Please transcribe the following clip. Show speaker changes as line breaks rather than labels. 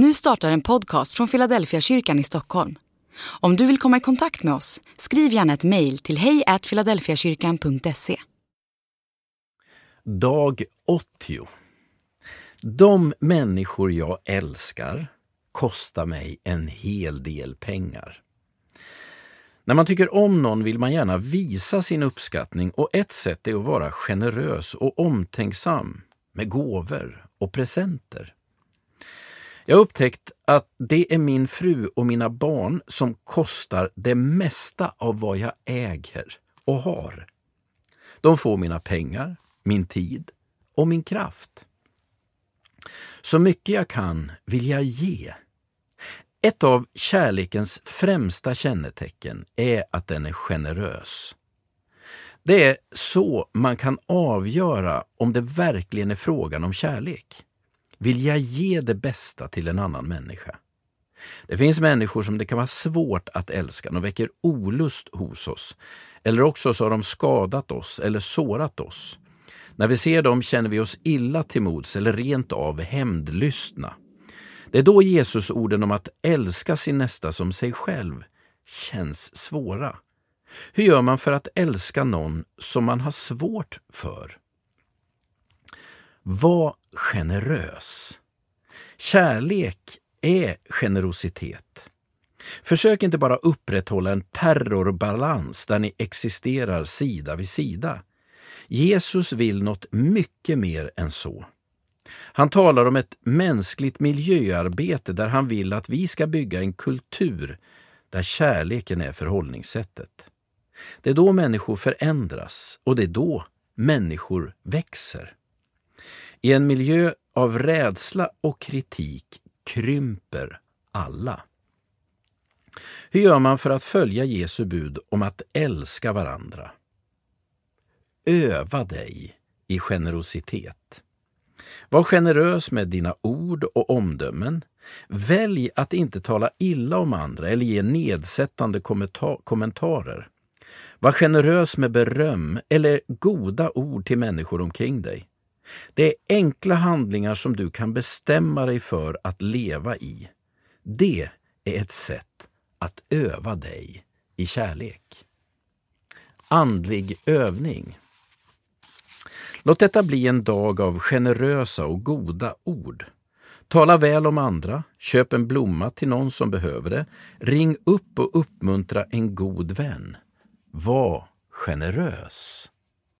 Nu startar en podcast från Philadelphia kyrkan i Stockholm. Om du vill komma i kontakt med oss, skriv gärna ett mejl till hejfiladelfiakyrkan.se.
Dag 80. De människor jag älskar kostar mig en hel del pengar. När man tycker om någon vill man gärna visa sin uppskattning och ett sätt är att vara generös och omtänksam med gåvor och presenter. Jag har upptäckt att det är min fru och mina barn som kostar det mesta av vad jag äger och har. De får mina pengar, min tid och min kraft. Så mycket jag kan vill jag ge. Ett av kärlekens främsta kännetecken är att den är generös. Det är så man kan avgöra om det verkligen är frågan om kärlek. Vill jag ge det bästa till en annan människa? Det finns människor som det kan vara svårt att älska, de väcker olust hos oss. Eller också så har de skadat oss eller sårat oss. När vi ser dem känner vi oss illa till mods eller rent av hämndlystna. Det är då Jesus orden om att älska sin nästa som sig själv känns svåra. Hur gör man för att älska någon som man har svårt för? Var generös. Kärlek är generositet. Försök inte bara upprätthålla en terrorbalans där ni existerar sida vid sida. Jesus vill något mycket mer än så. Han talar om ett mänskligt miljöarbete där han vill att vi ska bygga en kultur där kärleken är förhållningssättet. Det är då människor förändras och det är då människor växer. I en miljö av rädsla och kritik krymper alla. Hur gör man för att följa Jesu bud om att älska varandra? Öva dig i generositet. Var generös med dina ord och omdömen. Välj att inte tala illa om andra eller ge nedsättande kommentarer. Var generös med beröm eller goda ord till människor omkring dig. Det är enkla handlingar som du kan bestämma dig för att leva i. Det är ett sätt att öva dig i kärlek. Andlig övning. Låt detta bli en dag av generösa och goda ord. Tala väl om andra, köp en blomma till någon som behöver det, ring upp och uppmuntra en god vän. Var generös.